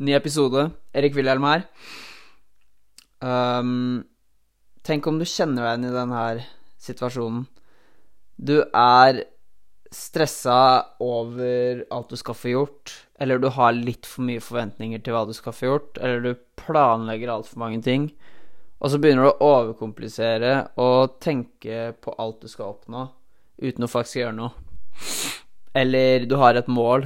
Ny episode. Erik Wilhelm her. Um, tenk om du kjenner deg igjen i denne situasjonen. Du er stressa over alt du skal få gjort, eller du har litt for mye forventninger til hva du skal få gjort, eller du planlegger altfor mange ting, og så begynner du å overkomplisere og tenke på alt du skal oppnå, uten å faktisk gjøre noe. Eller du har et mål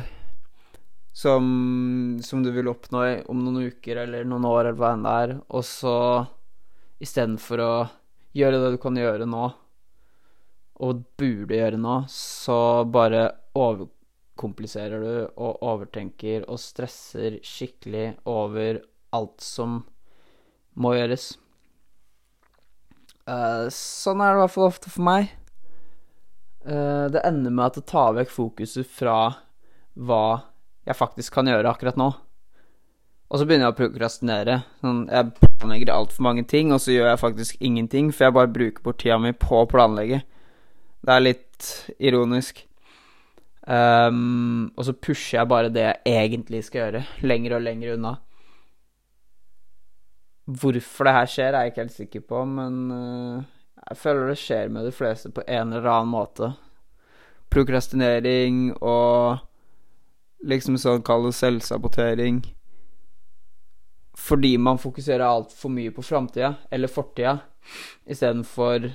som, som du vil oppnå om noen uker eller noen år, eller hva enn det er, og så istedenfor å gjøre det du kan gjøre nå, og burde gjøre nå, så bare overkompliserer du og overtenker og stresser skikkelig over alt som må gjøres. Uh, sånn er det i hvert fall ofte for meg. Uh, det ender med at det tar vekk fokuset fra hva jeg faktisk kan gjøre akkurat nå. Og så begynner jeg å prokrastinere. Sånn, jeg planlegger altfor mange ting, og så gjør jeg faktisk ingenting, for jeg bare bruker bort tida mi på å planlegge. Det er litt ironisk. Um, og så pusher jeg bare det jeg egentlig skal gjøre, lenger og lenger unna. Hvorfor det her skjer, er jeg ikke helt sikker på, men uh, jeg føler det skjer med de fleste på en eller annen måte. Prokrastinering og liksom sånn kall det selvsabotering. Fordi man fokuserer altfor mye på framtida eller fortida istedenfor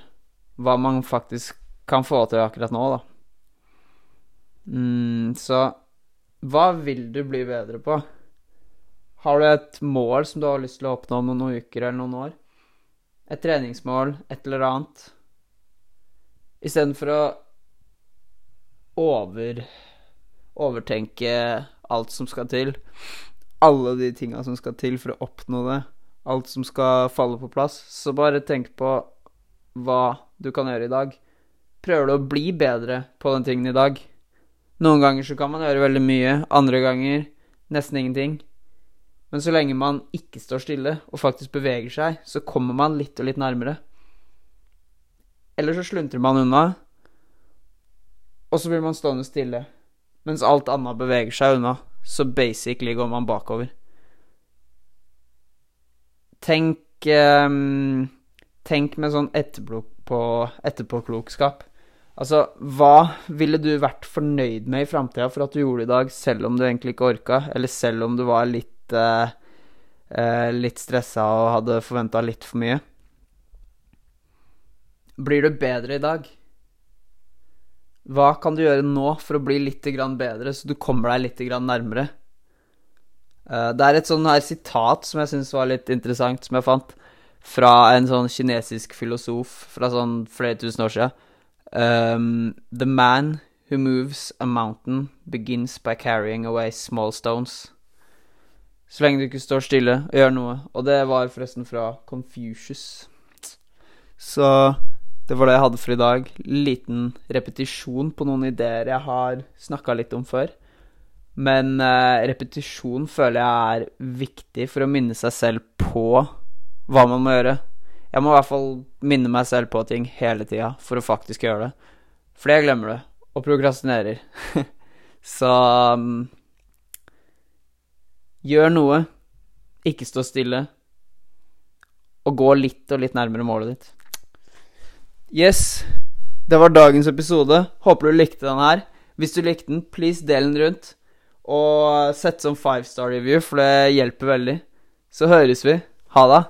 hva man faktisk kan få til akkurat nå, da. Mm, så hva vil du bli bedre på? Har du et mål som du har lyst til å oppnå om noen uker eller noen år? Et treningsmål, et eller annet? Istedenfor å over overtenke alt som skal til. Alle de tinga som skal til for å oppnå det. Alt som skal falle på plass. Så bare tenk på hva du kan gjøre i dag prøver du å bli bedre på den tingen i dag. Noen ganger så kan man gjøre veldig mye, andre ganger nesten ingenting. Men så lenge man ikke står stille og faktisk beveger seg, så kommer man litt og litt nærmere. Eller så sluntrer man unna, og så blir man stående stille. Mens alt annet beveger seg unna, så basically går man bakover. Tenk um, Tenk med sånn etterpåklokskap. Altså, hva ville du vært fornøyd med i framtida for at du gjorde i dag, selv om du egentlig ikke orka, eller selv om du var litt uh, uh, litt stressa og hadde forventa litt for mye? Blir du bedre i dag? Hva kan du gjøre nå for å bli litt bedre, så du kommer deg litt nærmere? Eh, det er et sånn her sitat som jeg syns var litt interessant, som jeg fant, fra en sånn kinesisk filosof fra sånn flere tusen år siden Um, the man who moves a mountain begins by carrying away small stones. Så lenge du ikke står stille og gjør noe. Og det var forresten fra Confucius. Så det var det jeg hadde for i dag. Liten repetisjon på noen ideer jeg har snakka litt om før. Men eh, repetisjon føler jeg er viktig for å minne seg selv på hva man må gjøre. Jeg må i hvert fall minne meg selv på ting hele tida for å faktisk gjøre det. Fordi jeg glemmer det, og prokrastinerer. Så um, Gjør noe. Ikke stå stille. Og gå litt og litt nærmere målet ditt. Yes. Det var dagens episode. Håper du likte den her. Hvis du likte den, please del den rundt. Og sett som five star review, for det hjelper veldig. Så høres vi. Ha det.